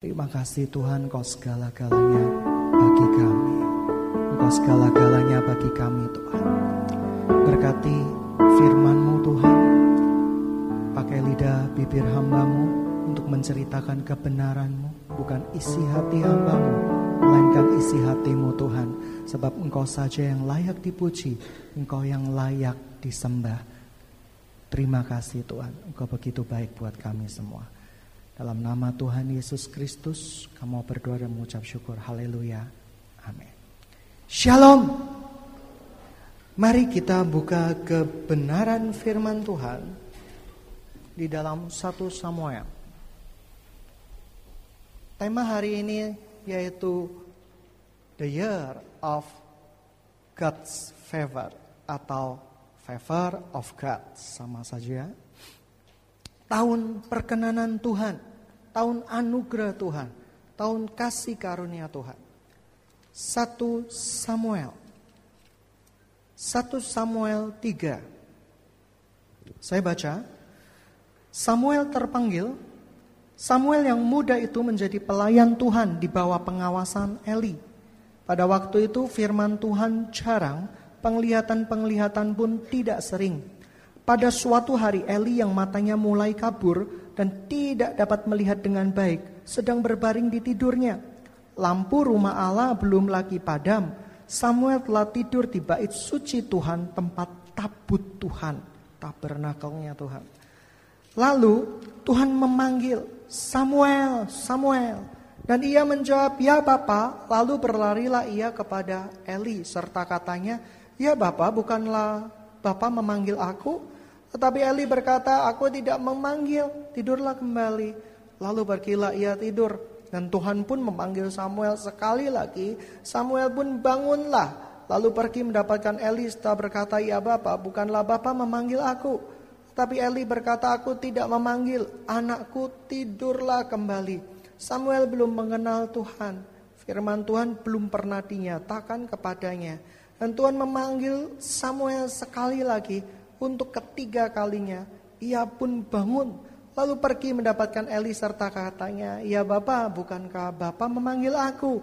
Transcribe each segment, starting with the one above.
Terima kasih Tuhan kau segala-galanya bagi kami. Engkau segala-galanya bagi kami Tuhan. Berkati firman-Mu Tuhan. Pakai lidah bibir hambamu untuk menceritakan kebenaran-Mu. Bukan isi hati hambamu, melainkan isi hatimu Tuhan. Sebab Engkau saja yang layak dipuji, Engkau yang layak disembah. Terima kasih Tuhan, Engkau begitu baik buat kami semua. Dalam nama Tuhan Yesus Kristus, kamu berdoa dan mengucap syukur. Haleluya. Amin. Shalom. Mari kita buka kebenaran firman Tuhan di dalam satu Samuel. Tema hari ini yaitu The Year of God's Favor atau Favor of God sama saja. Tahun perkenanan Tuhan tahun anugerah Tuhan, tahun kasih karunia Tuhan. Satu Samuel. Satu Samuel 3. Saya baca. Samuel terpanggil. Samuel yang muda itu menjadi pelayan Tuhan di bawah pengawasan Eli. Pada waktu itu firman Tuhan jarang, penglihatan-penglihatan pun tidak sering. Pada suatu hari Eli yang matanya mulai kabur dan tidak dapat melihat dengan baik, sedang berbaring di tidurnya. Lampu rumah Allah belum lagi padam. Samuel telah tidur di bait suci Tuhan, tempat tabut Tuhan, tabernakelnya Tuhan. Lalu Tuhan memanggil Samuel, Samuel. Dan ia menjawab, ya Bapa. Lalu berlarilah ia kepada Eli serta katanya, ya Bapa bukanlah Bapa memanggil aku? Tetapi Eli berkata, aku tidak memanggil, tidurlah kembali. Lalu berkilah ia tidur. Dan Tuhan pun memanggil Samuel sekali lagi. Samuel pun bangunlah. Lalu pergi mendapatkan Eli setelah berkata, ya Bapak, bukanlah Bapak memanggil aku. Tapi Eli berkata, aku tidak memanggil, anakku tidurlah kembali. Samuel belum mengenal Tuhan. Firman Tuhan belum pernah dinyatakan kepadanya. Dan Tuhan memanggil Samuel sekali lagi untuk ketiga kalinya ia pun bangun lalu pergi mendapatkan Eli serta katanya, "Ya Bapak, bukankah Bapak memanggil aku?"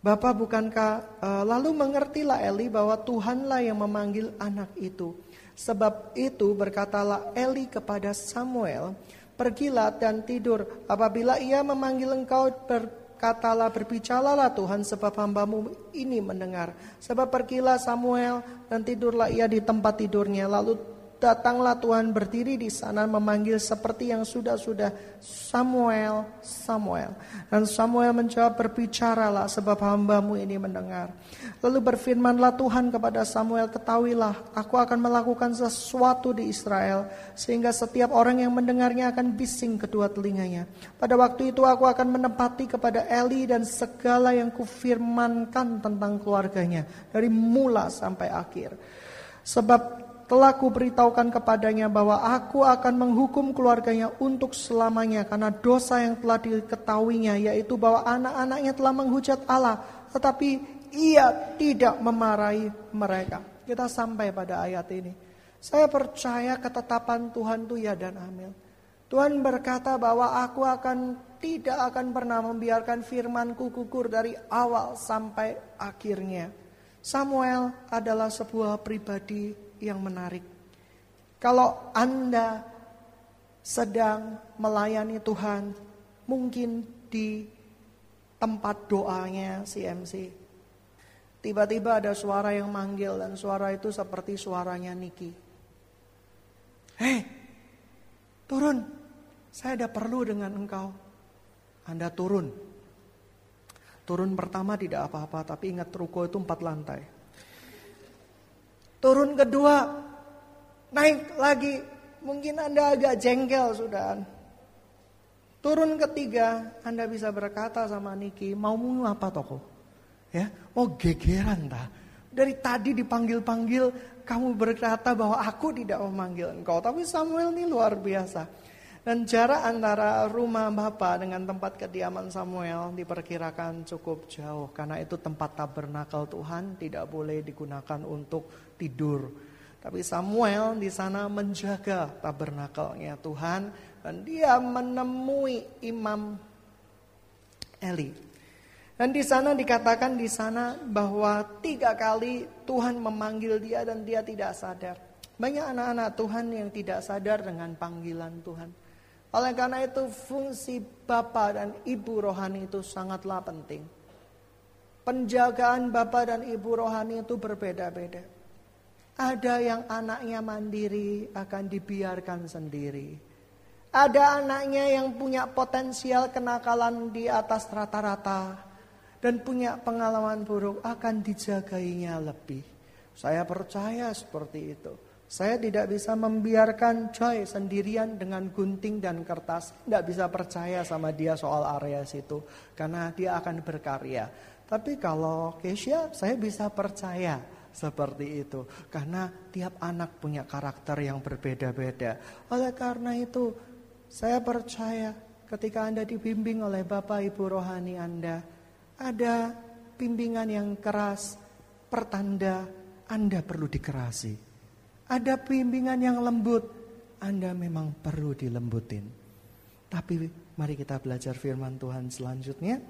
Bapak bukankah uh, lalu mengertilah Eli bahwa Tuhanlah yang memanggil anak itu. Sebab itu berkatalah Eli kepada Samuel, "Pergilah dan tidur. Apabila ia memanggil engkau Katalah berbicaralah Tuhan sebab hambamu ini mendengar. Sebab pergilah Samuel dan tidurlah ia di tempat tidurnya. Lalu datanglah Tuhan berdiri di sana memanggil seperti yang sudah-sudah Samuel, Samuel. Dan Samuel menjawab berbicaralah sebab hambamu ini mendengar. Lalu berfirmanlah Tuhan kepada Samuel, ketahuilah aku akan melakukan sesuatu di Israel. Sehingga setiap orang yang mendengarnya akan bising kedua telinganya. Pada waktu itu aku akan menempati kepada Eli dan segala yang kufirmankan tentang keluarganya. Dari mula sampai akhir. Sebab telah kuberitahukan kepadanya bahwa aku akan menghukum keluarganya untuk selamanya karena dosa yang telah diketahuinya yaitu bahwa anak-anaknya telah menghujat Allah tetapi ia tidak memarahi mereka. Kita sampai pada ayat ini. Saya percaya ketetapan Tuhan itu ya dan amin. Tuhan berkata bahwa aku akan tidak akan pernah membiarkan firmanku gugur dari awal sampai akhirnya. Samuel adalah sebuah pribadi yang menarik. Kalau Anda sedang melayani Tuhan, mungkin di tempat doanya CMC. Tiba-tiba ada suara yang manggil dan suara itu seperti suaranya Niki. Hei, turun. Saya ada perlu dengan engkau. Anda turun. Turun pertama tidak apa-apa, tapi ingat ruko itu empat lantai. Turun kedua, naik lagi. Mungkin Anda agak jengkel sudah. Turun ketiga, Anda bisa berkata sama Niki, mau apa toko? Ya, mau gegeran tak? Dari tadi dipanggil-panggil, kamu berkata bahwa aku tidak memanggil engkau. Tapi Samuel ini luar biasa. Dan jarak antara rumah Bapak dengan tempat kediaman Samuel diperkirakan cukup jauh. Karena itu tempat tabernakel Tuhan tidak boleh digunakan untuk tidur. Tapi Samuel di sana menjaga tabernakelnya Tuhan. Dan dia menemui imam Eli. Dan di sana dikatakan di sana bahwa tiga kali Tuhan memanggil dia dan dia tidak sadar. Banyak anak-anak Tuhan yang tidak sadar dengan panggilan Tuhan. Oleh karena itu fungsi Bapak dan Ibu rohani itu sangatlah penting. Penjagaan Bapak dan Ibu rohani itu berbeda-beda. Ada yang anaknya mandiri akan dibiarkan sendiri. Ada anaknya yang punya potensial kenakalan di atas rata-rata dan punya pengalaman buruk akan dijagainya lebih. Saya percaya seperti itu. Saya tidak bisa membiarkan Joy sendirian dengan gunting dan kertas. Tidak bisa percaya sama dia soal area situ. Karena dia akan berkarya. Tapi kalau Keisha saya bisa percaya seperti itu. Karena tiap anak punya karakter yang berbeda-beda. Oleh karena itu saya percaya ketika Anda dibimbing oleh Bapak Ibu Rohani Anda. Ada bimbingan yang keras. Pertanda Anda perlu dikerasi. Ada bimbingan yang lembut, Anda memang perlu dilembutin. Tapi mari kita belajar firman Tuhan selanjutnya.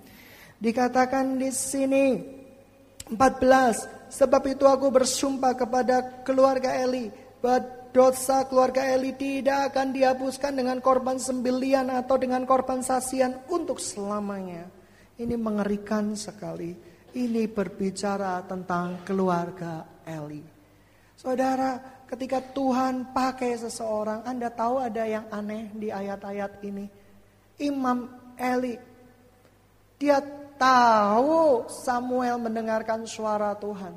Dikatakan di sini 14, sebab itu aku bersumpah kepada keluarga Eli bahwa dosa keluarga Eli tidak akan dihapuskan dengan korban sembelian atau dengan korban sasian untuk selamanya. Ini mengerikan sekali. Ini berbicara tentang keluarga Eli. Saudara, ketika Tuhan pakai seseorang, Anda tahu ada yang aneh di ayat-ayat ini. Imam Eli, dia tahu Samuel mendengarkan suara Tuhan.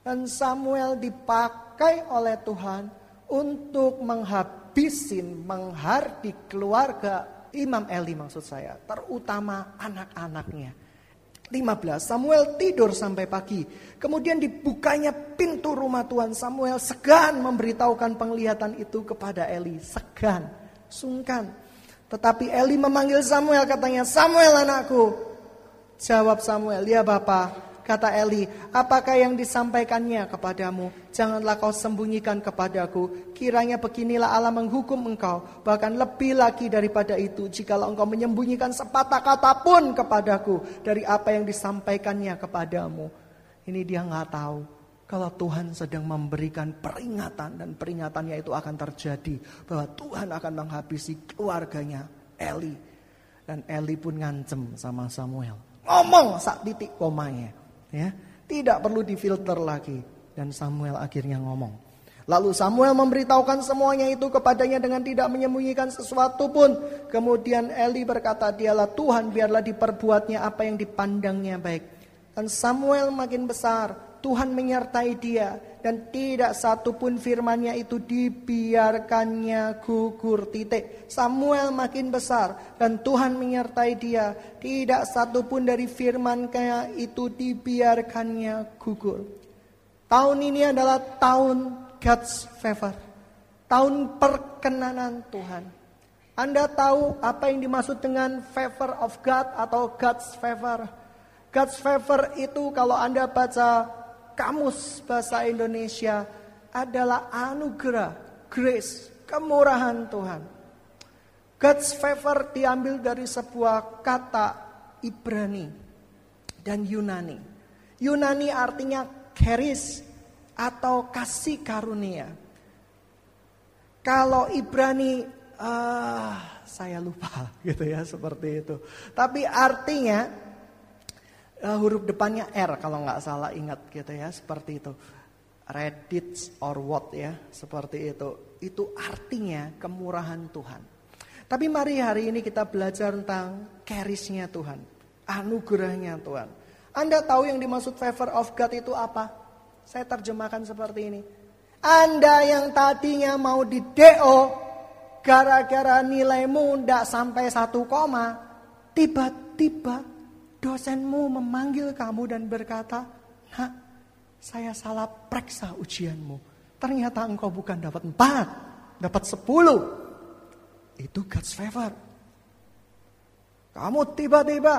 Dan Samuel dipakai oleh Tuhan untuk menghabisin, menghardik keluarga Imam Eli maksud saya. Terutama anak-anaknya. 15 Samuel tidur sampai pagi. Kemudian dibukanya pintu rumah Tuhan. Samuel segan memberitahukan penglihatan itu kepada Eli. Segan, sungkan. Tetapi Eli memanggil Samuel katanya, Samuel anakku. Jawab Samuel, ya Bapak. Kata Eli, apakah yang disampaikannya kepadamu? Janganlah kau sembunyikan kepadaku. Kiranya beginilah Allah menghukum engkau. Bahkan lebih lagi daripada itu. Jikalau engkau menyembunyikan sepatah kata pun kepadaku. Dari apa yang disampaikannya kepadamu. Ini dia nggak tahu. Kalau Tuhan sedang memberikan peringatan dan peringatannya itu akan terjadi. Bahwa Tuhan akan menghabisi keluarganya Eli. Dan Eli pun ngancem sama Samuel. Ngomong saat titik komanya. Ya, tidak perlu difilter lagi. Dan Samuel akhirnya ngomong. Lalu Samuel memberitahukan semuanya itu kepadanya dengan tidak menyembunyikan sesuatu pun. Kemudian Eli berkata, dialah Tuhan biarlah diperbuatnya apa yang dipandangnya baik. Dan Samuel makin besar, Tuhan menyertai dia dan tidak satu pun firmannya itu dibiarkannya gugur titik. Samuel makin besar dan Tuhan menyertai dia. Tidak satu pun dari firmannya itu dibiarkannya gugur. Tahun ini adalah tahun God's favor. Tahun perkenanan Tuhan. Anda tahu apa yang dimaksud dengan favor of God atau God's favor? God's favor itu kalau Anda baca kamus bahasa Indonesia adalah anugerah, grace, kemurahan Tuhan. God's favor diambil dari sebuah kata Ibrani dan Yunani. Yunani artinya charis atau kasih karunia. Kalau Ibrani uh, saya lupa gitu ya seperti itu. Tapi artinya uh, huruf depannya R kalau nggak salah ingat gitu ya seperti itu. Reddit or what ya seperti itu. Itu artinya kemurahan Tuhan. Tapi mari hari ini kita belajar tentang carisnya Tuhan, anugerahnya Tuhan. Anda tahu yang dimaksud favor of God itu apa? Saya terjemahkan seperti ini. Anda yang tadinya mau di DO gara-gara nilaimu tidak sampai satu koma, tiba-tiba dosenmu memanggil kamu dan berkata, Nak, saya salah periksa ujianmu. Ternyata engkau bukan dapat empat, dapat sepuluh. Itu God's favor. Kamu tiba-tiba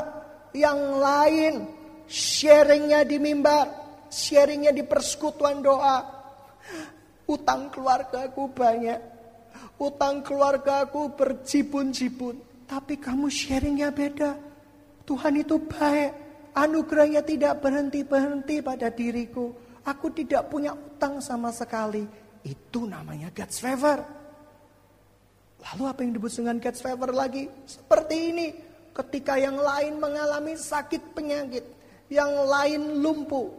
yang lain sharingnya di mimbar, sharingnya di persekutuan doa. Utang keluargaku banyak, utang keluargaku berjibun-jibun. Tapi kamu sharingnya beda. Tuhan itu baik. Anugerahnya tidak berhenti-berhenti pada diriku. Aku tidak punya utang sama sekali. Itu namanya God's favor. Lalu apa yang disebut dengan God's favor lagi? Seperti ini. Ketika yang lain mengalami sakit penyakit. Yang lain lumpuh.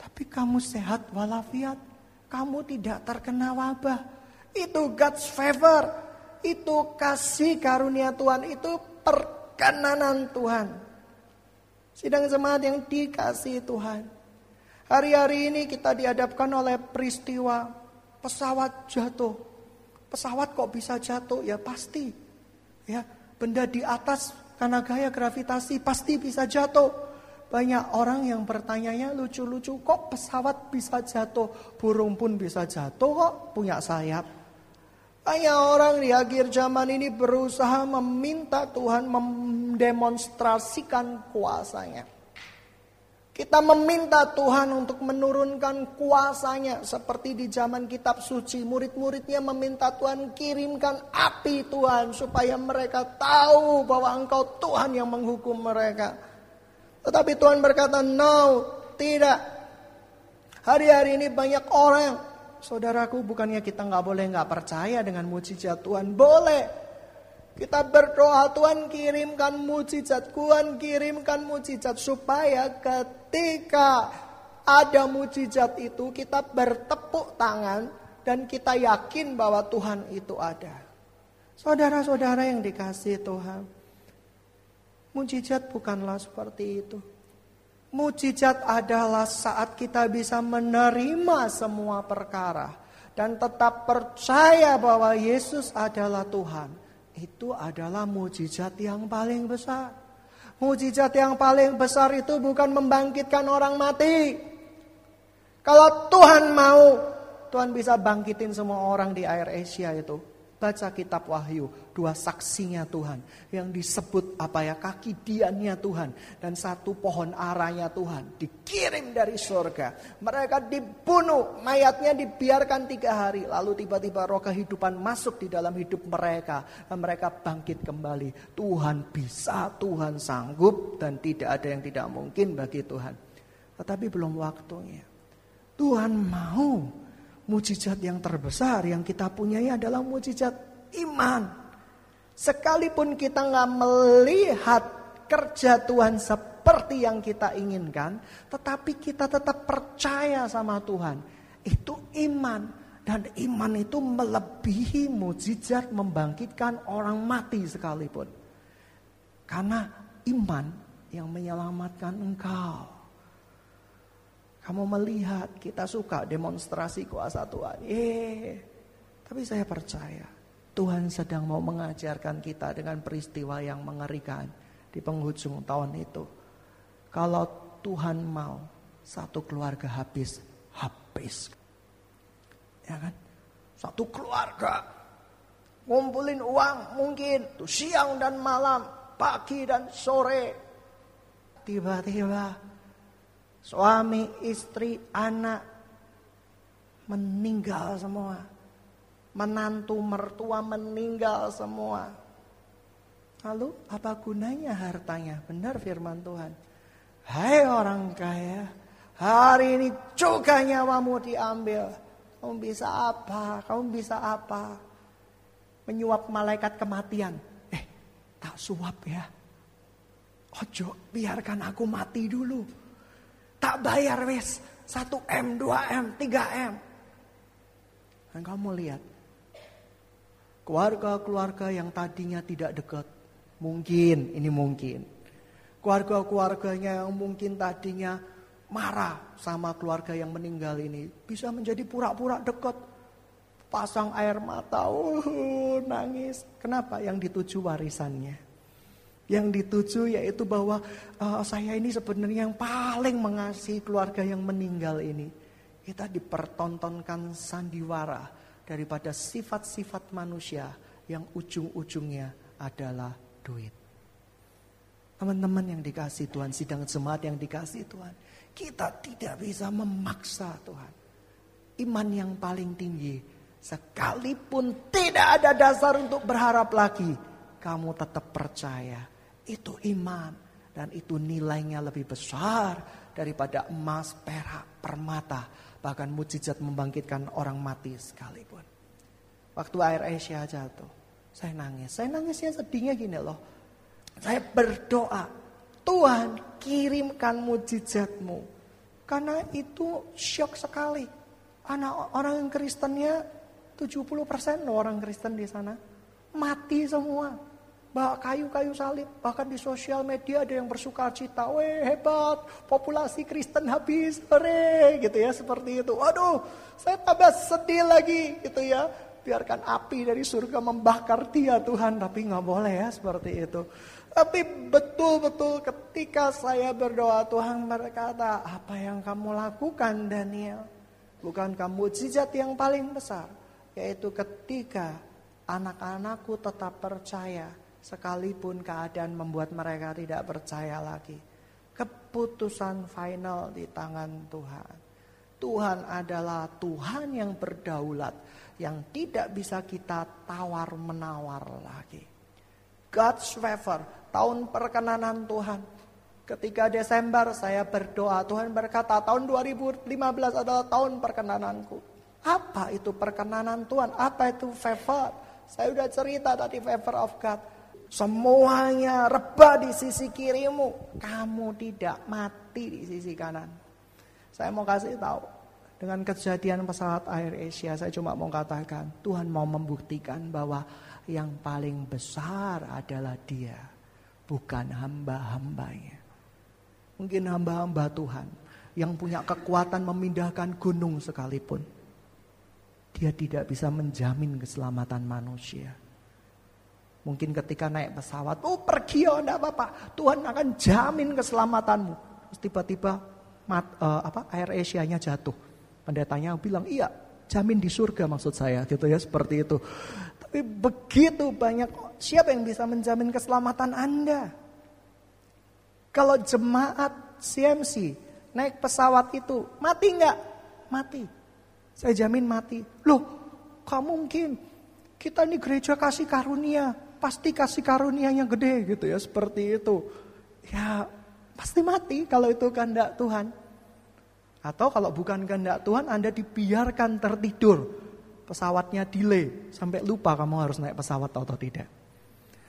Tapi kamu sehat walafiat. Kamu tidak terkena wabah. Itu God's favor. Itu kasih karunia Tuhan. Itu perkenanan Tuhan. Sidang jemaat yang dikasih Tuhan. Hari-hari ini kita dihadapkan oleh peristiwa pesawat jatuh. Pesawat kok bisa jatuh? Ya pasti. Ya, benda di atas karena gaya gravitasi pasti bisa jatuh. Banyak orang yang bertanya lucu-lucu, kok pesawat bisa jatuh? Burung pun bisa jatuh kok, punya sayap. Banyak orang di akhir zaman ini berusaha meminta Tuhan mendemonstrasikan kuasanya. Kita meminta Tuhan untuk menurunkan kuasanya seperti di zaman kitab suci. Murid-muridnya meminta Tuhan kirimkan api Tuhan supaya mereka tahu bahwa engkau Tuhan yang menghukum mereka. Tetapi Tuhan berkata, no, tidak. Hari-hari ini banyak orang Saudaraku bukannya kita nggak boleh nggak percaya dengan mujizat Tuhan. Boleh. Kita berdoa Tuhan kirimkan mujizat. Tuhan kirimkan mujizat. Supaya ketika ada mujizat itu kita bertepuk tangan. Dan kita yakin bahwa Tuhan itu ada. Saudara-saudara yang dikasih Tuhan. Mujizat bukanlah seperti itu. Mujizat adalah saat kita bisa menerima semua perkara dan tetap percaya bahwa Yesus adalah Tuhan. Itu adalah mujizat yang paling besar. Mujizat yang paling besar itu bukan membangkitkan orang mati. Kalau Tuhan mau, Tuhan bisa bangkitin semua orang di air Asia itu. Baca kitab Wahyu, dua saksinya Tuhan yang disebut apa ya kaki diannya Tuhan dan satu pohon aranya Tuhan dikirim dari surga. Mereka dibunuh, mayatnya dibiarkan tiga hari, lalu tiba-tiba roh kehidupan masuk di dalam hidup mereka dan mereka bangkit kembali. Tuhan bisa, Tuhan sanggup dan tidak ada yang tidak mungkin bagi Tuhan. Tetapi belum waktunya. Tuhan mau mujizat yang terbesar yang kita punyai adalah mujizat iman. Sekalipun kita nggak melihat kerja Tuhan seperti yang kita inginkan, tetapi kita tetap percaya sama Tuhan. Itu iman. Dan iman itu melebihi mujizat membangkitkan orang mati sekalipun. Karena iman yang menyelamatkan engkau. Kamu melihat kita suka demonstrasi kuasa Tuhan. Eh, tapi saya percaya Tuhan sedang mau mengajarkan kita dengan peristiwa yang mengerikan di penghujung tahun itu. Kalau Tuhan mau satu keluarga habis, habis. Ya kan? Satu keluarga ngumpulin uang mungkin tuh siang dan malam, pagi dan sore. Tiba-tiba Suami, istri, anak meninggal semua. Menantu, mertua meninggal semua. Lalu apa gunanya hartanya? Benar firman Tuhan. Hai orang kaya, hari ini juga nyawamu diambil. Kamu bisa apa? Kamu bisa apa? Menyuap malaikat kematian. Eh, tak suap ya. Ojo, biarkan aku mati dulu. Tak bayar wes. 1M, 2M, 3M. Dan kamu lihat. Keluarga-keluarga yang tadinya tidak dekat. Mungkin, ini mungkin. Keluarga-keluarganya yang mungkin tadinya marah sama keluarga yang meninggal ini. Bisa menjadi pura-pura dekat. Pasang air mata, uh, nangis. Kenapa? Yang dituju warisannya. Yang dituju yaitu bahwa uh, saya ini sebenarnya yang paling mengasihi keluarga yang meninggal ini. Kita dipertontonkan sandiwara daripada sifat-sifat manusia yang ujung-ujungnya adalah duit. Teman-teman yang dikasih Tuhan, sidang jemaat yang dikasih Tuhan. Kita tidak bisa memaksa Tuhan. Iman yang paling tinggi. Sekalipun tidak ada dasar untuk berharap lagi. Kamu tetap percaya itu iman. Dan itu nilainya lebih besar daripada emas, perak, permata. Bahkan mujizat membangkitkan orang mati sekalipun. Waktu air Asia jatuh, saya nangis. Saya nangisnya sedihnya gini loh. Saya berdoa, Tuhan kirimkan mujizatmu. Karena itu syok sekali. Anak orang Kristennya 70% loh orang Kristen di sana. Mati semua bawa kayu-kayu salib. Bahkan di sosial media ada yang bersuka cita. Weh hebat, populasi Kristen habis, hore gitu ya seperti itu. Waduh, saya tambah sedih lagi gitu ya. Biarkan api dari surga membakar dia Tuhan. Tapi nggak boleh ya seperti itu. Tapi betul-betul ketika saya berdoa Tuhan berkata, apa yang kamu lakukan Daniel? Bukan kamu mujizat yang paling besar. Yaitu ketika anak-anakku tetap percaya sekalipun keadaan membuat mereka tidak percaya lagi. Keputusan final di tangan Tuhan. Tuhan adalah Tuhan yang berdaulat, yang tidak bisa kita tawar-menawar lagi. God's favor, tahun perkenanan Tuhan. Ketika Desember saya berdoa, Tuhan berkata tahun 2015 adalah tahun perkenananku. Apa itu perkenanan Tuhan? Apa itu favor? Saya sudah cerita tadi favor of God. Semuanya rebah di sisi kirimu. Kamu tidak mati di sisi kanan. Saya mau kasih tahu. Dengan kejadian pesawat Air Asia saya cuma mau katakan. Tuhan mau membuktikan bahwa yang paling besar adalah dia. Bukan hamba-hambanya. Mungkin hamba-hamba Tuhan. Yang punya kekuatan memindahkan gunung sekalipun. Dia tidak bisa menjamin keselamatan manusia. Mungkin ketika naik pesawat, oh pergi ya enggak apa-apa. Tuhan akan jamin keselamatanmu. Terus tiba-tiba uh, apa air Asia-nya jatuh. Pendetanya bilang, iya jamin di surga maksud saya gitu ya seperti itu. Tapi begitu banyak siapa yang bisa menjamin keselamatan Anda? Kalau jemaat CMC naik pesawat itu mati enggak? Mati. Saya jamin mati. Loh, kamu mungkin kita ini gereja kasih karunia pasti kasih karunia yang gede gitu ya seperti itu. Ya pasti mati kalau itu kehendak Tuhan. Atau kalau bukan kehendak Tuhan Anda dibiarkan tertidur. Pesawatnya delay sampai lupa kamu harus naik pesawat atau tidak.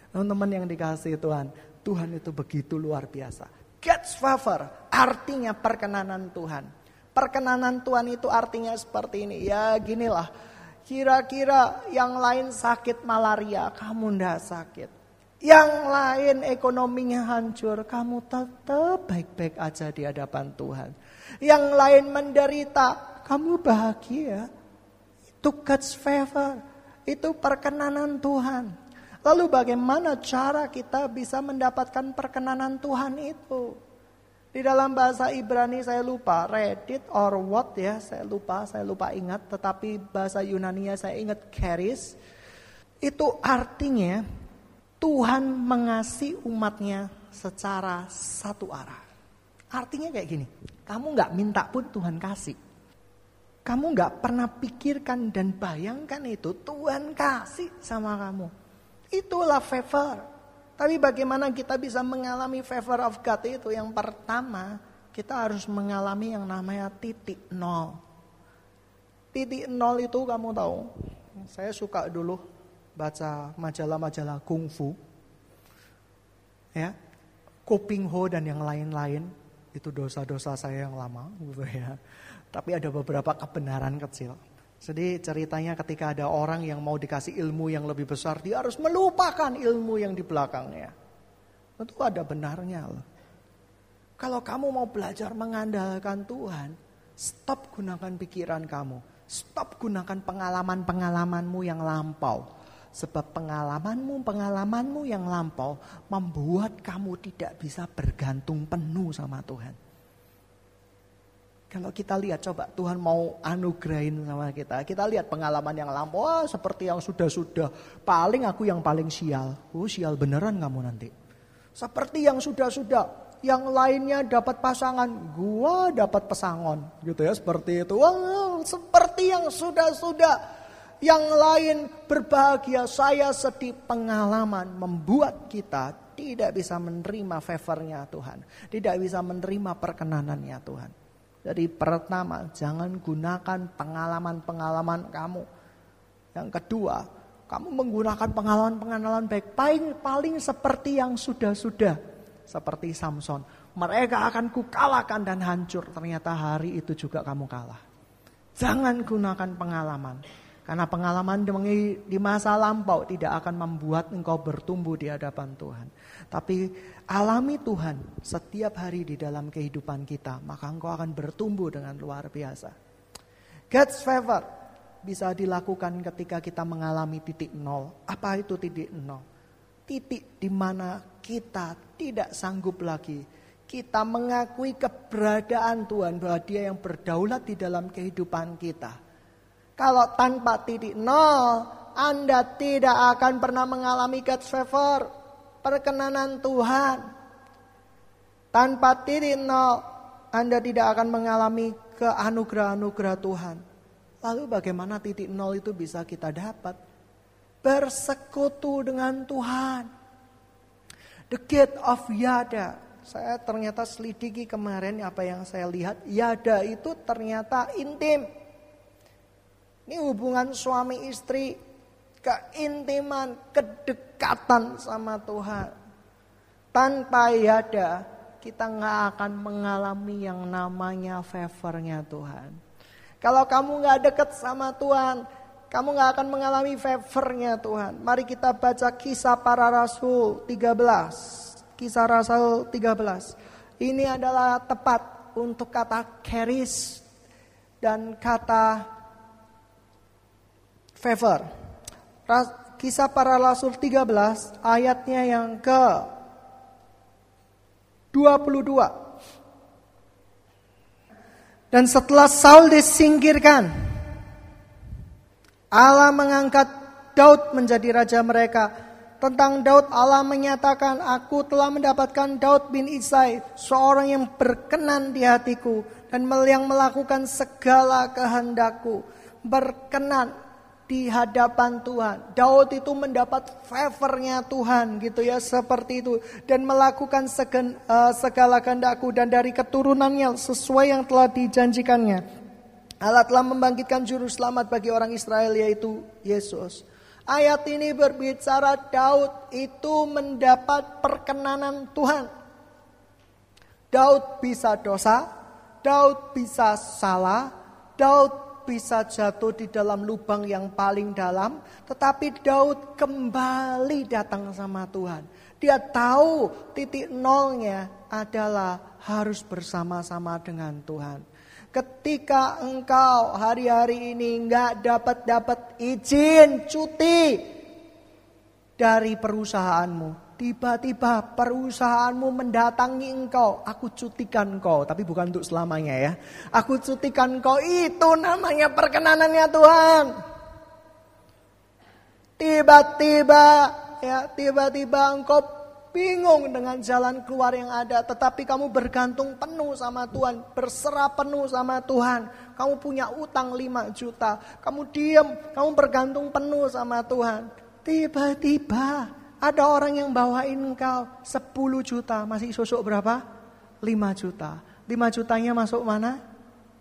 Teman-teman yang dikasih Tuhan, Tuhan itu begitu luar biasa. God's favor artinya perkenanan Tuhan. Perkenanan Tuhan itu artinya seperti ini. Ya ginilah, Kira-kira yang lain sakit malaria, kamu ndak sakit. Yang lain ekonominya hancur, kamu tetap baik-baik aja di hadapan Tuhan. Yang lain menderita, kamu bahagia. Itu God's favor. Itu perkenanan Tuhan. Lalu bagaimana cara kita bisa mendapatkan perkenanan Tuhan itu? Di dalam bahasa Ibrani saya lupa, Reddit or what ya, saya lupa, saya lupa ingat. Tetapi bahasa Yunani saya ingat charis. Itu artinya Tuhan mengasihi umatnya secara satu arah. Artinya kayak gini, kamu nggak minta pun Tuhan kasih. Kamu nggak pernah pikirkan dan bayangkan itu Tuhan kasih sama kamu. Itulah favor. Tapi bagaimana kita bisa mengalami favor of God itu? Yang pertama, kita harus mengalami yang namanya titik nol. Titik nol itu kamu tahu, saya suka dulu baca majalah-majalah kungfu. Ya, Kuping Ho dan yang lain-lain itu dosa-dosa saya yang lama gitu ya. Tapi ada beberapa kebenaran kecil. Jadi ceritanya ketika ada orang yang mau dikasih ilmu yang lebih besar, dia harus melupakan ilmu yang di belakangnya. Tentu ada benarnya loh. Kalau kamu mau belajar mengandalkan Tuhan, stop gunakan pikiran kamu. Stop gunakan pengalaman-pengalamanmu yang lampau. Sebab pengalamanmu, pengalamanmu yang lampau membuat kamu tidak bisa bergantung penuh sama Tuhan. Kalau kita lihat coba Tuhan mau anugerahin sama kita. Kita lihat pengalaman yang lampau, oh, seperti yang sudah-sudah. Paling aku yang paling sial. Oh sial beneran kamu nanti. Seperti yang sudah-sudah. Yang lainnya dapat pasangan, gua dapat pesangon. Gitu ya seperti itu. Seperti yang sudah-sudah. Yang lain berbahagia, saya sedih. Pengalaman membuat kita tidak bisa menerima favornya Tuhan. Tidak bisa menerima perkenanannya Tuhan. Jadi pertama, jangan gunakan pengalaman-pengalaman kamu. Yang kedua, kamu menggunakan pengalaman-pengalaman baik paling paling seperti yang sudah-sudah. Seperti Samson. Mereka akan kukalahkan dan hancur. Ternyata hari itu juga kamu kalah. Jangan gunakan pengalaman. Karena pengalaman di masa lampau tidak akan membuat engkau bertumbuh di hadapan Tuhan. Tapi alami Tuhan setiap hari di dalam kehidupan kita. Maka engkau akan bertumbuh dengan luar biasa. God's favor bisa dilakukan ketika kita mengalami titik nol. Apa itu titik nol? Titik di mana kita tidak sanggup lagi. Kita mengakui keberadaan Tuhan bahwa dia yang berdaulat di dalam kehidupan kita kalau tanpa titik nol, Anda tidak akan pernah mengalami God's favor, perkenanan Tuhan. Tanpa titik nol, Anda tidak akan mengalami keanugerah-anugerah Tuhan. Lalu bagaimana titik nol itu bisa kita dapat? Bersekutu dengan Tuhan. The gate of Yada. Saya ternyata selidiki kemarin apa yang saya lihat. Yada itu ternyata intim. Ini hubungan suami istri, keintiman, kedekatan sama Tuhan. Tanpa yada, kita nggak akan mengalami yang namanya favornya Tuhan. Kalau kamu nggak deket sama Tuhan, kamu nggak akan mengalami favornya Tuhan. Mari kita baca kisah para rasul 13. Kisah rasul 13. Ini adalah tepat untuk kata keris dan kata favor. Kisah para Rasul 13 ayatnya yang ke 22. Dan setelah Saul disingkirkan, Allah mengangkat Daud menjadi raja mereka. Tentang Daud Allah menyatakan, aku telah mendapatkan Daud bin Isai, seorang yang berkenan di hatiku dan yang melakukan segala kehendakku. Berkenan di hadapan Tuhan. Daud itu mendapat favornya Tuhan gitu ya seperti itu dan melakukan segen, uh, segala kehendakku dan dari keturunannya sesuai yang telah dijanjikannya. Allah telah membangkitkan juru selamat bagi orang Israel yaitu Yesus. Ayat ini berbicara Daud itu mendapat perkenanan Tuhan. Daud bisa dosa, Daud bisa salah, Daud bisa jatuh di dalam lubang yang paling dalam, tetapi Daud kembali datang sama Tuhan. Dia tahu titik nolnya adalah harus bersama-sama dengan Tuhan. Ketika engkau hari-hari ini nggak dapat dapat izin cuti dari perusahaanmu, Tiba-tiba perusahaanmu mendatangi engkau. Aku cutikan engkau. Tapi bukan untuk selamanya ya. Aku cutikan engkau. Itu namanya perkenanannya Tuhan. Tiba-tiba ya tiba-tiba engkau bingung dengan jalan keluar yang ada. Tetapi kamu bergantung penuh sama Tuhan. Berserah penuh sama Tuhan. Kamu punya utang 5 juta. Kamu diam. Kamu bergantung penuh sama Tuhan. Tiba-tiba ada orang yang bawain engkau 10 juta, masih sosok berapa? 5 juta. 5 jutanya masuk mana?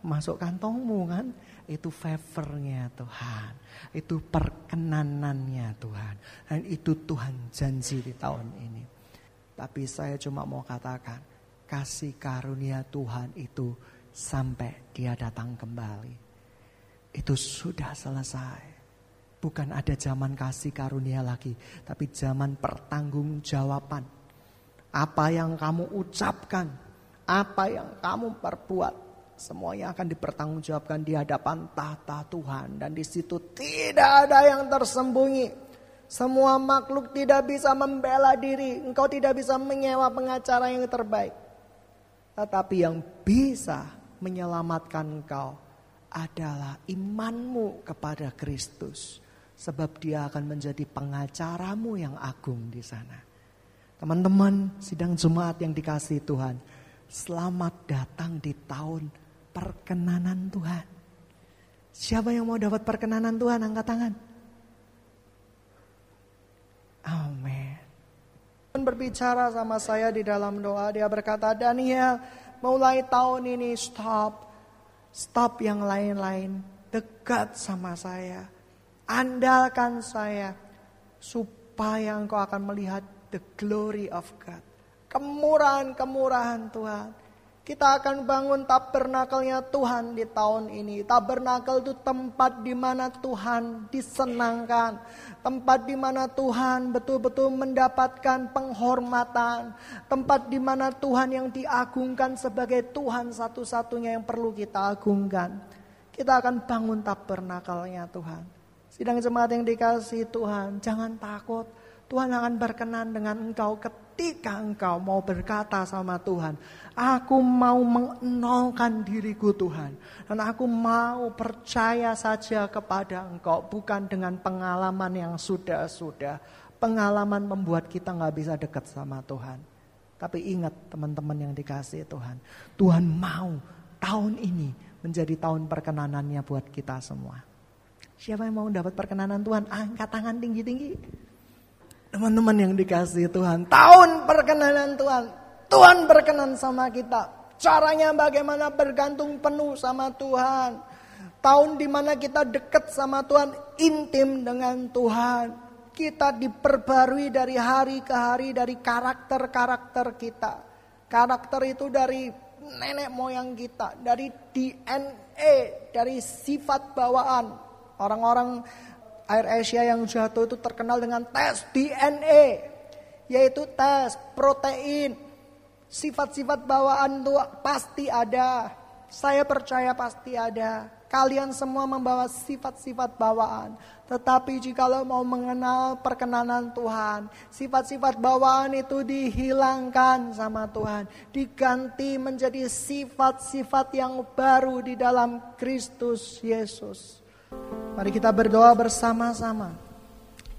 Masuk kantongmu kan? Itu favornya Tuhan. Itu perkenanannya Tuhan. Dan itu Tuhan janji di tahun ini. Tapi saya cuma mau katakan, kasih karunia Tuhan itu sampai dia datang kembali. Itu sudah selesai. Bukan ada zaman kasih karunia lagi, tapi zaman pertanggungjawaban. Apa yang kamu ucapkan, apa yang kamu perbuat, semuanya akan dipertanggungjawabkan di hadapan tahta Tuhan dan di situ tidak ada yang tersembunyi. Semua makhluk tidak bisa membela diri, engkau tidak bisa menyewa pengacara yang terbaik. Tetapi yang bisa menyelamatkan engkau adalah imanmu kepada Kristus. Sebab dia akan menjadi pengacaramu yang agung di sana. Teman-teman sidang Jumat yang dikasih Tuhan. Selamat datang di tahun perkenanan Tuhan. Siapa yang mau dapat perkenanan Tuhan angkat tangan. Amin. berbicara sama saya di dalam doa. Dia berkata, Daniel, mulai tahun ini stop. Stop yang lain-lain. Dekat sama saya. Andalkan saya. Supaya engkau akan melihat the glory of God. Kemurahan-kemurahan Tuhan. Kita akan bangun tabernakelnya Tuhan di tahun ini. Tabernakel itu tempat di mana Tuhan disenangkan. Tempat di mana Tuhan betul-betul mendapatkan penghormatan. Tempat di mana Tuhan yang diagungkan sebagai Tuhan satu-satunya yang perlu kita agungkan. Kita akan bangun tabernakelnya Tuhan. Sidang jemaat yang dikasih Tuhan, jangan takut. Tuhan akan berkenan dengan engkau ketika engkau mau berkata sama Tuhan, aku mau mengenolkan diriku Tuhan. Dan aku mau percaya saja kepada engkau, bukan dengan pengalaman yang sudah-sudah. Pengalaman membuat kita nggak bisa dekat sama Tuhan. Tapi ingat teman-teman yang dikasih Tuhan. Tuhan mau tahun ini menjadi tahun perkenanannya buat kita semua. Siapa yang mau dapat perkenanan Tuhan? Angkat tangan tinggi-tinggi. Teman-teman yang dikasih Tuhan, tahun perkenanan Tuhan. Tuhan berkenan sama kita. Caranya bagaimana bergantung penuh sama Tuhan. Tahun di mana kita dekat sama Tuhan, intim dengan Tuhan. Kita diperbarui dari hari ke hari dari karakter-karakter kita. Karakter itu dari nenek moyang kita, dari DNA, dari sifat bawaan. Orang-orang Air Asia yang jatuh itu terkenal dengan tes DNA, yaitu tes protein. Sifat-sifat bawaan itu pasti ada. Saya percaya pasti ada. Kalian semua membawa sifat-sifat bawaan. Tetapi jikalau mau mengenal perkenanan Tuhan, sifat-sifat bawaan itu dihilangkan sama Tuhan, diganti menjadi sifat-sifat yang baru di dalam Kristus Yesus. Mari kita berdoa bersama-sama.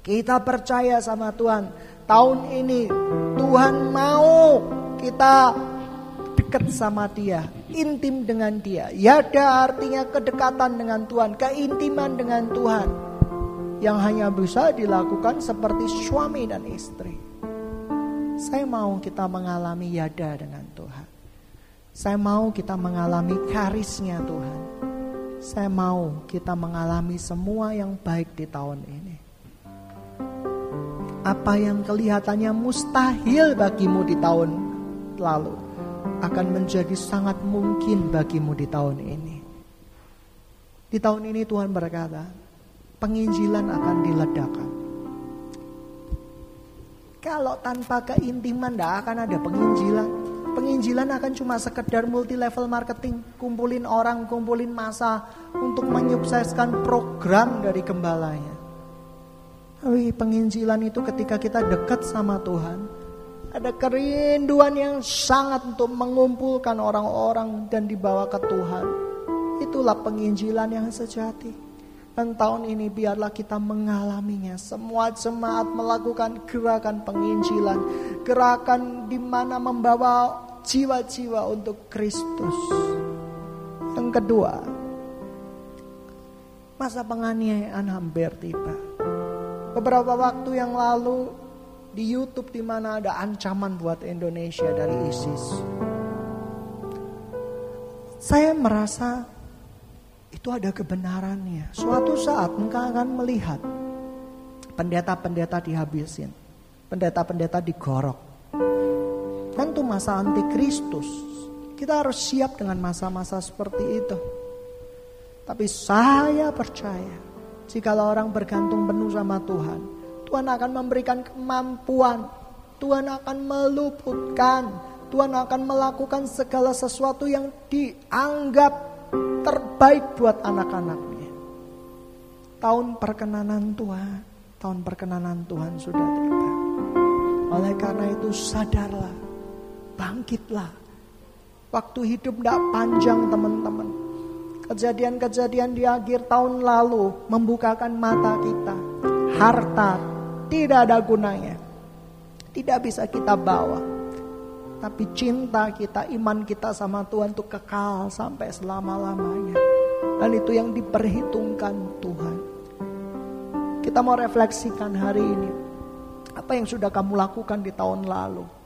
Kita percaya sama Tuhan. Tahun ini Tuhan mau kita dekat sama dia, intim dengan dia. Yada artinya kedekatan dengan Tuhan, keintiman dengan Tuhan. Yang hanya bisa dilakukan seperti suami dan istri. Saya mau kita mengalami yada dengan Tuhan. Saya mau kita mengalami karisnya Tuhan. Saya mau kita mengalami semua yang baik di tahun ini. Apa yang kelihatannya mustahil bagimu di tahun lalu akan menjadi sangat mungkin bagimu di tahun ini. Di tahun ini Tuhan berkata, penginjilan akan diledakan. Kalau tanpa keintiman tidak akan ada penginjilan. Penginjilan akan cuma sekedar multi level marketing, kumpulin orang, kumpulin masa untuk menyukseskan program dari gembalanya. Tapi penginjilan itu ketika kita dekat sama Tuhan, ada kerinduan yang sangat untuk mengumpulkan orang-orang dan dibawa ke Tuhan. Itulah penginjilan yang sejati. Dan tahun ini biarlah kita mengalaminya. Semua jemaat melakukan gerakan penginjilan. Gerakan di mana membawa jiwa-jiwa untuk Kristus. Yang kedua, masa penganiayaan hampir tiba. Beberapa waktu yang lalu di YouTube di mana ada ancaman buat Indonesia dari ISIS. Saya merasa itu ada kebenarannya. Suatu saat engkau akan melihat pendeta-pendeta dihabisin, pendeta-pendeta digorok, Tentu masa antikristus. Kita harus siap dengan masa-masa seperti itu. Tapi saya percaya, jika orang bergantung penuh sama Tuhan, Tuhan akan memberikan kemampuan, Tuhan akan meluputkan, Tuhan akan melakukan segala sesuatu yang dianggap terbaik buat anak-anaknya. Tahun perkenanan Tuhan, tahun perkenanan Tuhan sudah tiba. Oleh karena itu sadarlah bangkitlah. Waktu hidup tidak panjang teman-teman. Kejadian-kejadian di akhir tahun lalu membukakan mata kita. Harta tidak ada gunanya. Tidak bisa kita bawa. Tapi cinta kita, iman kita sama Tuhan itu kekal sampai selama-lamanya. Dan itu yang diperhitungkan Tuhan. Kita mau refleksikan hari ini. Apa yang sudah kamu lakukan di tahun lalu?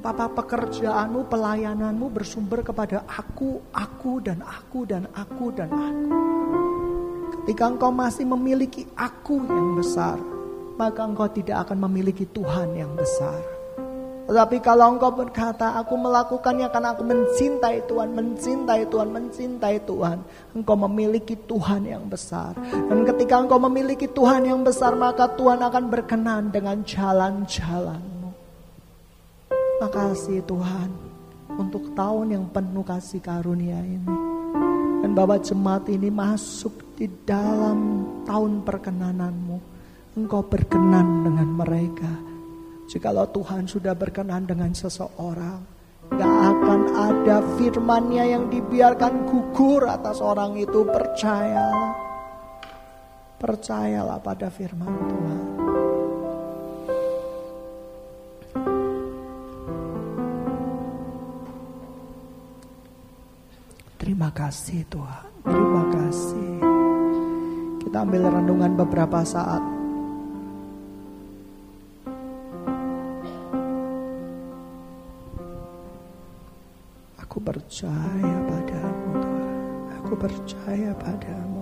Apa-apa pekerjaanmu, pelayananmu bersumber kepada aku, aku, dan aku, dan aku, dan aku. Ketika engkau masih memiliki aku yang besar, maka engkau tidak akan memiliki Tuhan yang besar. Tetapi kalau engkau berkata, aku melakukannya karena aku mencintai Tuhan, mencintai Tuhan, mencintai Tuhan. Engkau memiliki Tuhan yang besar. Dan ketika engkau memiliki Tuhan yang besar, maka Tuhan akan berkenan dengan jalan-jalanmu. Makasih Tuhan untuk tahun yang penuh kasih karunia ini. Dan Bapak jemaat ini masuk di dalam tahun perkenananmu. Engkau berkenan dengan mereka Jikalau Tuhan sudah berkenan dengan seseorang, gak akan ada firmannya yang dibiarkan gugur atas orang itu. Percayalah. Percayalah pada firman Tuhan. Kasih Tuhan. Terima kasih. Kita ambil renungan beberapa saat. percaya padamu Tuhan. Aku percaya padamu.